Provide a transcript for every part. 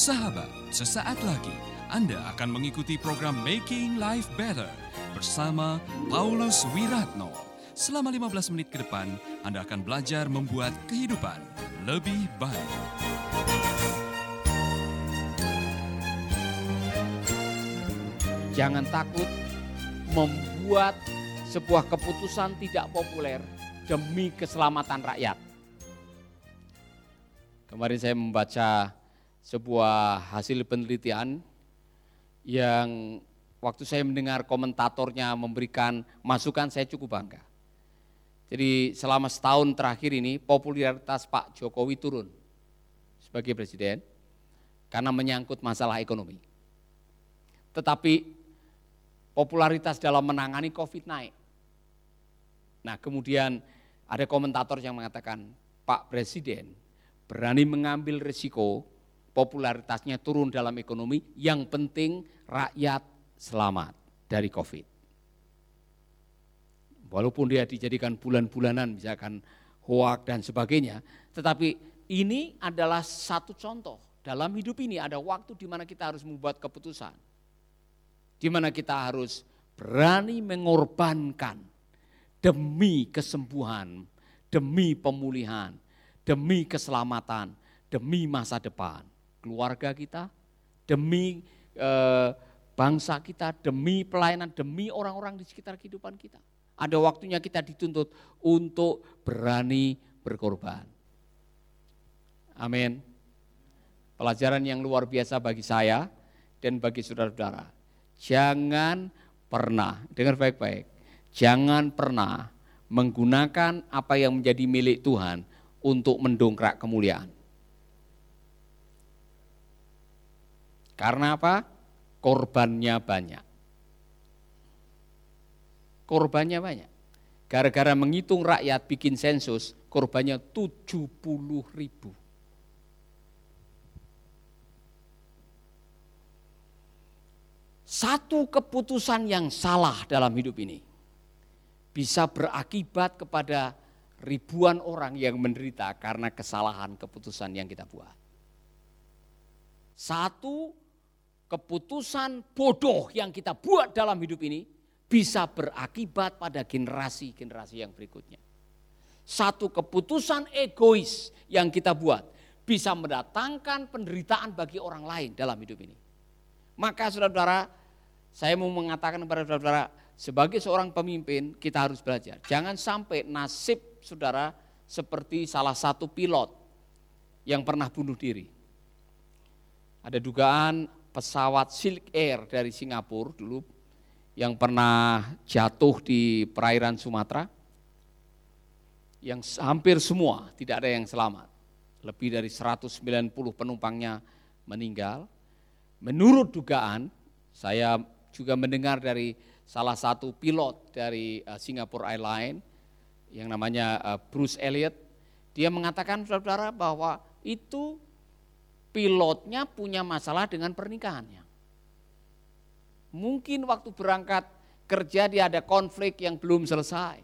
Sahabat, sesaat lagi Anda akan mengikuti program Making Life Better bersama Paulus Wiratno. Selama 15 menit ke depan, Anda akan belajar membuat kehidupan lebih baik. Jangan takut membuat sebuah keputusan tidak populer demi keselamatan rakyat. Kemarin saya membaca sebuah hasil penelitian yang waktu saya mendengar komentatornya memberikan masukan saya cukup bangga. Jadi selama setahun terakhir ini popularitas Pak Jokowi turun sebagai presiden karena menyangkut masalah ekonomi. Tetapi popularitas dalam menangani COVID naik. Nah kemudian ada komentator yang mengatakan Pak Presiden berani mengambil risiko popularitasnya turun dalam ekonomi, yang penting rakyat selamat dari COVID. Walaupun dia dijadikan bulan-bulanan misalkan hoak dan sebagainya, tetapi ini adalah satu contoh. Dalam hidup ini ada waktu di mana kita harus membuat keputusan. Di mana kita harus berani mengorbankan demi kesembuhan, demi pemulihan, demi keselamatan, demi masa depan keluarga kita, demi e, bangsa kita, demi pelayanan, demi orang-orang di sekitar kehidupan kita. Ada waktunya kita dituntut untuk berani berkorban. Amin. Pelajaran yang luar biasa bagi saya dan bagi saudara-saudara. Jangan pernah, dengar baik-baik, jangan pernah menggunakan apa yang menjadi milik Tuhan untuk mendongkrak kemuliaan. Karena apa? Korbannya banyak. Korbannya banyak. Gara-gara menghitung rakyat bikin sensus, korbannya 70 ribu. Satu keputusan yang salah dalam hidup ini bisa berakibat kepada ribuan orang yang menderita karena kesalahan keputusan yang kita buat. Satu keputusan bodoh yang kita buat dalam hidup ini bisa berakibat pada generasi-generasi yang berikutnya. Satu keputusan egois yang kita buat bisa mendatangkan penderitaan bagi orang lain dalam hidup ini. Maka saudara-saudara, saya mau mengatakan kepada saudara-saudara, sebagai seorang pemimpin kita harus belajar. Jangan sampai nasib saudara seperti salah satu pilot yang pernah bunuh diri. Ada dugaan pesawat Silk Air dari Singapura dulu yang pernah jatuh di perairan Sumatera yang hampir semua tidak ada yang selamat. Lebih dari 190 penumpangnya meninggal. Menurut dugaan, saya juga mendengar dari salah satu pilot dari uh, Singapore Airlines yang namanya uh, Bruce Elliot, dia mengatakan saudara-saudara bahwa itu pilotnya punya masalah dengan pernikahannya. Mungkin waktu berangkat kerja dia ada konflik yang belum selesai.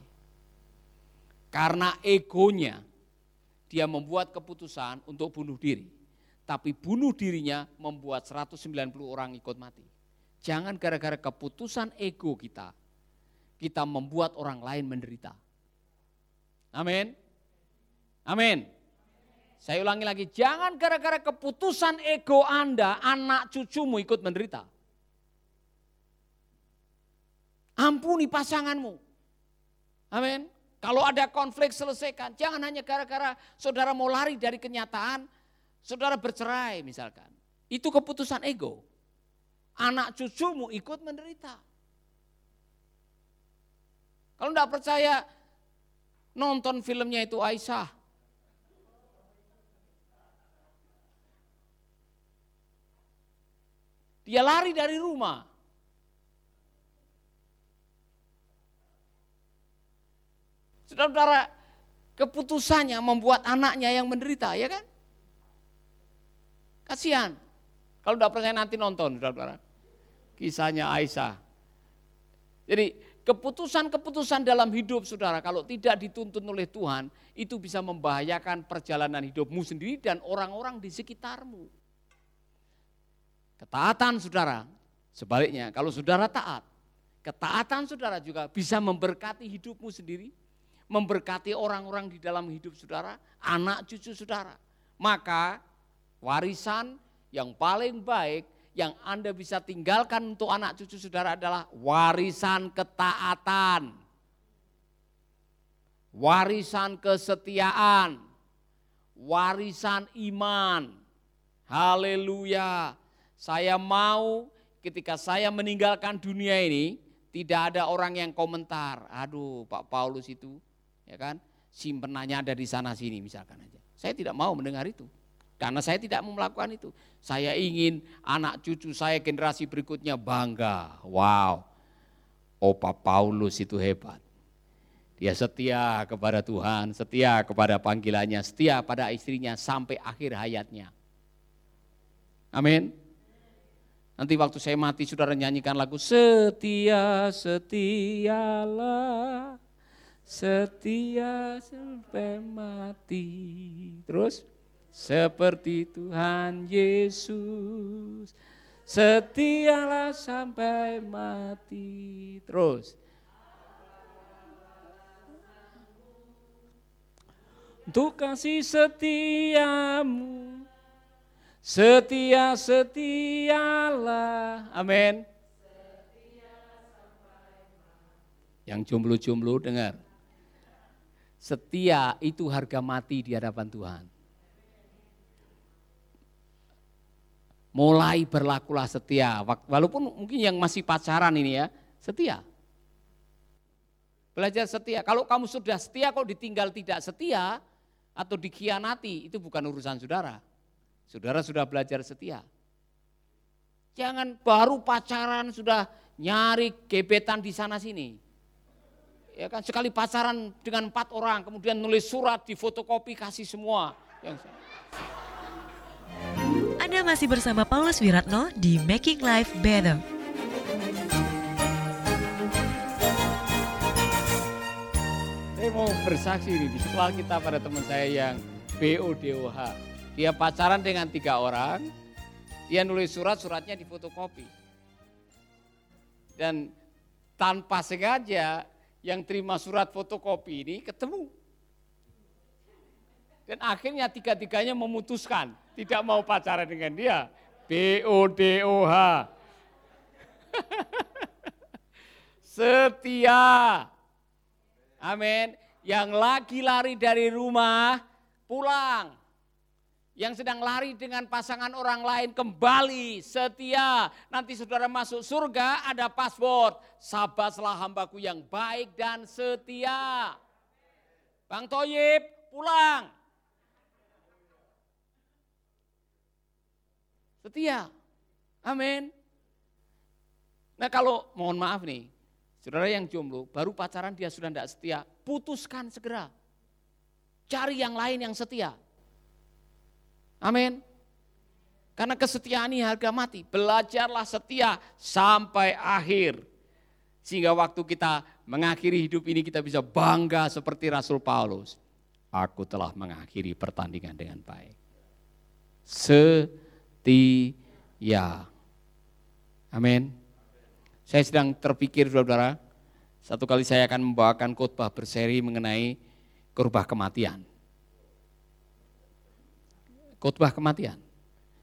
Karena egonya dia membuat keputusan untuk bunuh diri. Tapi bunuh dirinya membuat 190 orang ikut mati. Jangan gara-gara keputusan ego kita, kita membuat orang lain menderita. Amin. Amin. Saya ulangi lagi, jangan gara-gara keputusan ego Anda, anak cucumu ikut menderita. Ampuni pasanganmu. Amin. Kalau ada konflik selesaikan. Jangan hanya gara-gara saudara mau lari dari kenyataan, saudara bercerai misalkan. Itu keputusan ego. Anak cucumu ikut menderita. Kalau tidak percaya, nonton filmnya itu Aisyah. Dia lari dari rumah. Saudara-saudara, keputusannya membuat anaknya yang menderita, ya kan? Kasihan. Kalau tidak percaya nanti nonton, saudara-saudara. Kisahnya Aisyah. Jadi keputusan-keputusan dalam hidup saudara kalau tidak dituntun oleh Tuhan itu bisa membahayakan perjalanan hidupmu sendiri dan orang-orang di sekitarmu. Ketaatan saudara, sebaliknya kalau saudara taat, ketaatan saudara juga bisa memberkati hidupmu sendiri, memberkati orang-orang di dalam hidup saudara, anak cucu saudara. Maka warisan yang paling baik yang Anda bisa tinggalkan untuk anak cucu saudara adalah warisan ketaatan. Warisan kesetiaan, warisan iman. Haleluya. Saya mau ketika saya meninggalkan dunia ini tidak ada orang yang komentar, aduh Pak Paulus itu ya kan simpenannya ada di sana sini misalkan aja. Saya tidak mau mendengar itu. Karena saya tidak mau melakukan itu. Saya ingin anak cucu saya generasi berikutnya bangga. Wow, Opa Paulus itu hebat. Dia setia kepada Tuhan, setia kepada panggilannya, setia pada istrinya sampai akhir hayatnya. Amin. Nanti waktu saya mati saudara nyanyikan lagu setia setialah setia sampai mati. Terus seperti Tuhan Yesus setialah sampai mati. Terus untuk kasih setiamu Setia setialah. Amin. Yang jomblo-jomblo dengar. Setia itu harga mati di hadapan Tuhan. Mulai berlakulah setia. Walaupun mungkin yang masih pacaran ini ya, setia. Belajar setia. Kalau kamu sudah setia, kok ditinggal tidak setia atau dikhianati, itu bukan urusan saudara. Saudara sudah belajar setia. Jangan baru pacaran sudah nyari gebetan di sana sini. Ya kan sekali pacaran dengan empat orang, kemudian nulis surat di fotokopi kasih semua. Anda masih bersama Paulus Wiratno di Making Life Better. Saya mau bersaksi ini di sekolah kita pada teman saya yang BODOH. Dia pacaran dengan tiga orang, dia nulis surat, suratnya difotokopi. Dan tanpa sengaja yang terima surat fotokopi ini ketemu. Dan akhirnya tiga-tiganya memutuskan tidak mau pacaran dengan dia. B-O-D-O-H. Setia. Amin. Yang lagi lari dari rumah pulang yang sedang lari dengan pasangan orang lain kembali setia. Nanti saudara masuk surga ada password. Sabatlah hambaku yang baik dan setia. Bang Toyib pulang. Setia. Amin. Nah kalau mohon maaf nih, saudara yang jomblo baru pacaran dia sudah tidak setia, putuskan segera. Cari yang lain yang setia. Amin. Karena kesetiaan ini harga mati. Belajarlah setia sampai akhir. Sehingga waktu kita mengakhiri hidup ini kita bisa bangga seperti Rasul Paulus. Aku telah mengakhiri pertandingan dengan baik. Setia. Amin. Saya sedang terpikir saudara, satu kali saya akan membawakan khotbah berseri mengenai kurbah kematian khotbah kematian.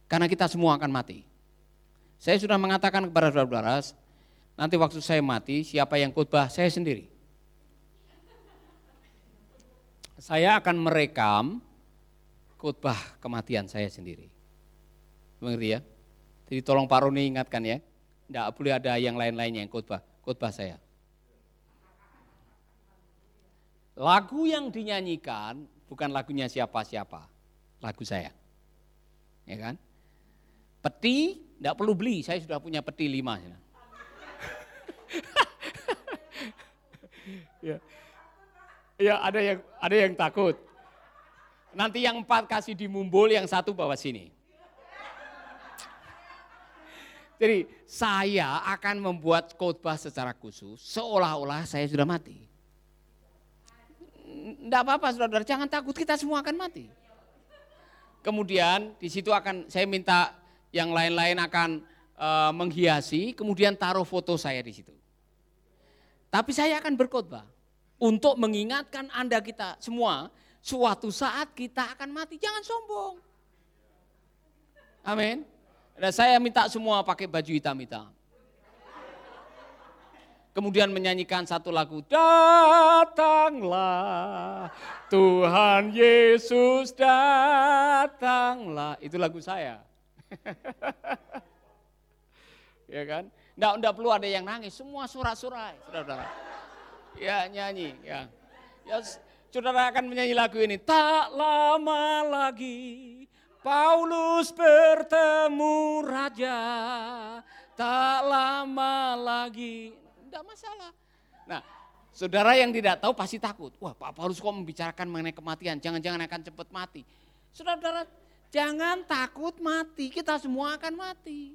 Karena kita semua akan mati. Saya sudah mengatakan kepada saudara-saudara, nanti waktu saya mati, siapa yang khotbah? Saya sendiri. Saya akan merekam khotbah kematian saya sendiri. Mengerti ya? Jadi tolong Pak Roni ingatkan ya, tidak boleh ada yang lain-lainnya yang khotbah, khotbah saya. Lagu yang dinyanyikan bukan lagunya siapa-siapa, lagu saya ya kan? Peti tidak perlu beli, saya sudah punya peti lima. ya. ya ada yang ada yang takut. Nanti yang empat kasih di mumbul, yang satu bawa sini. Jadi saya akan membuat khotbah secara khusus seolah-olah saya sudah mati. Tidak apa-apa saudara, jangan takut kita semua akan mati. Kemudian di situ akan saya minta yang lain-lain akan uh, menghiasi, kemudian taruh foto saya di situ. Tapi saya akan berkhotbah untuk mengingatkan Anda kita semua, suatu saat kita akan mati, jangan sombong. Amin. Dan saya minta semua pakai baju hitam-hitam. Kemudian menyanyikan satu lagu, Datanglah Tuhan Yesus datanglah. Itu lagu saya. ya kan? Enggak, enggak perlu ada yang nangis, semua surat-surat, saudara-saudara. Ya nyanyi, ya. Ya, saudara akan menyanyi lagu ini. Tak lama lagi Paulus bertemu raja, tak lama lagi. Tidak masalah. Nah, saudara yang tidak tahu pasti takut. Wah, Pak Paulus kok membicarakan mengenai kematian, jangan-jangan akan cepat mati. Saudara-saudara, jangan takut mati, kita semua akan mati.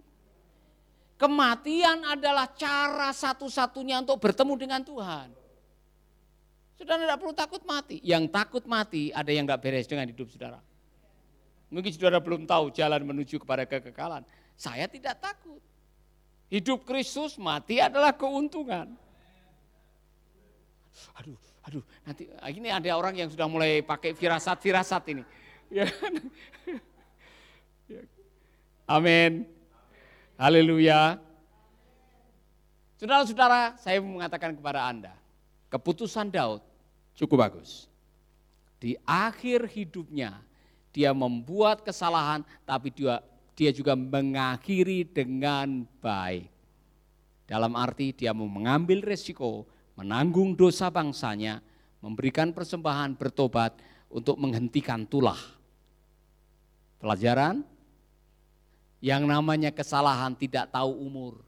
Kematian adalah cara satu-satunya untuk bertemu dengan Tuhan. Saudara tidak perlu takut mati. Yang takut mati ada yang nggak beres dengan hidup saudara. Mungkin saudara belum tahu jalan menuju kepada kekekalan. Saya tidak takut. Hidup Kristus mati adalah keuntungan. Aduh, aduh, nanti ah, ini ada orang yang sudah mulai pakai firasat-firasat ini. Ya ya. Amin. Haleluya. Saudara-saudara, saya mengatakan kepada Anda, keputusan Daud cukup bagus. Di akhir hidupnya, dia membuat kesalahan, tapi dia, dia juga mengakhiri dengan baik. Dalam arti dia mau mengambil resiko, menanggung dosa bangsanya, memberikan persembahan, bertobat untuk menghentikan tulah. Pelajaran, yang namanya kesalahan tidak tahu umur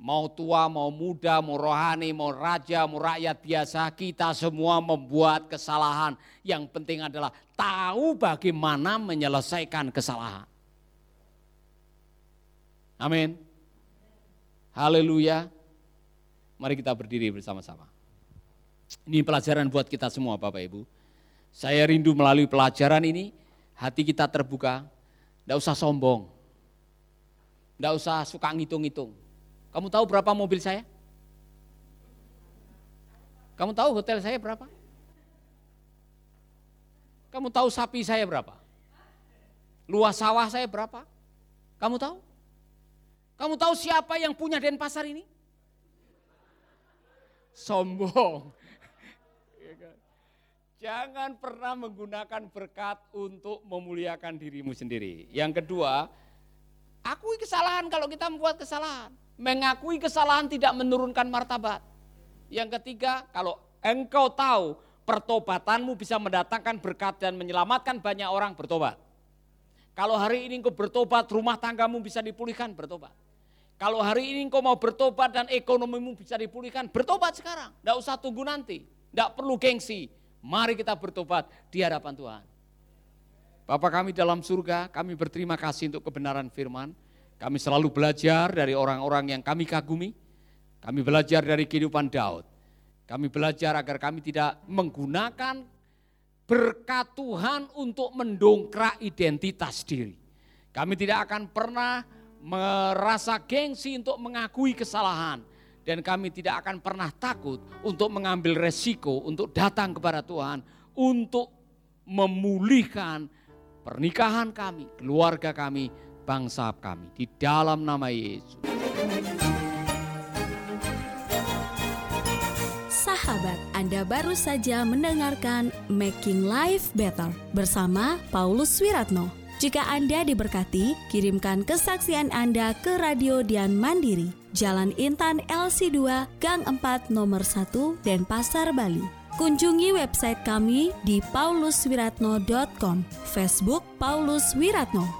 mau tua, mau muda, mau rohani, mau raja, mau rakyat biasa, kita semua membuat kesalahan. Yang penting adalah tahu bagaimana menyelesaikan kesalahan. Amin. Haleluya. Mari kita berdiri bersama-sama. Ini pelajaran buat kita semua Bapak Ibu. Saya rindu melalui pelajaran ini, hati kita terbuka. Tidak usah sombong. Tidak usah suka ngitung-ngitung kamu tahu berapa mobil saya? Kamu tahu hotel saya berapa? Kamu tahu sapi saya berapa? Luas sawah saya berapa? Kamu tahu? Kamu tahu siapa yang punya Denpasar ini? Sombong. Jangan pernah menggunakan berkat untuk memuliakan dirimu sendiri. Yang kedua, akui kesalahan kalau kita membuat kesalahan. Mengakui kesalahan tidak menurunkan martabat. Yang ketiga, kalau engkau tahu pertobatanmu bisa mendatangkan berkat dan menyelamatkan banyak orang bertobat. Kalau hari ini engkau bertobat, rumah tanggamu bisa dipulihkan, bertobat. Kalau hari ini engkau mau bertobat dan ekonomimu bisa dipulihkan, bertobat sekarang. Tidak usah tunggu nanti, tidak perlu gengsi. Mari kita bertobat di hadapan Tuhan. Bapak kami dalam surga, kami berterima kasih untuk kebenaran firman. Kami selalu belajar dari orang-orang yang kami kagumi. Kami belajar dari kehidupan Daud. Kami belajar agar kami tidak menggunakan berkat Tuhan untuk mendongkrak identitas diri. Kami tidak akan pernah merasa gengsi untuk mengakui kesalahan. Dan kami tidak akan pernah takut untuk mengambil resiko untuk datang kepada Tuhan. Untuk memulihkan pernikahan kami, keluarga kami, bangsa kami. Di dalam nama Yesus. Sahabat, Anda baru saja mendengarkan Making Life Better bersama Paulus Wiratno. Jika Anda diberkati, kirimkan kesaksian Anda ke Radio Dian Mandiri, Jalan Intan LC2, Gang 4, Nomor 1, Denpasar, Bali. Kunjungi website kami di pauluswiratno.com, Facebook Paulus Wiratno.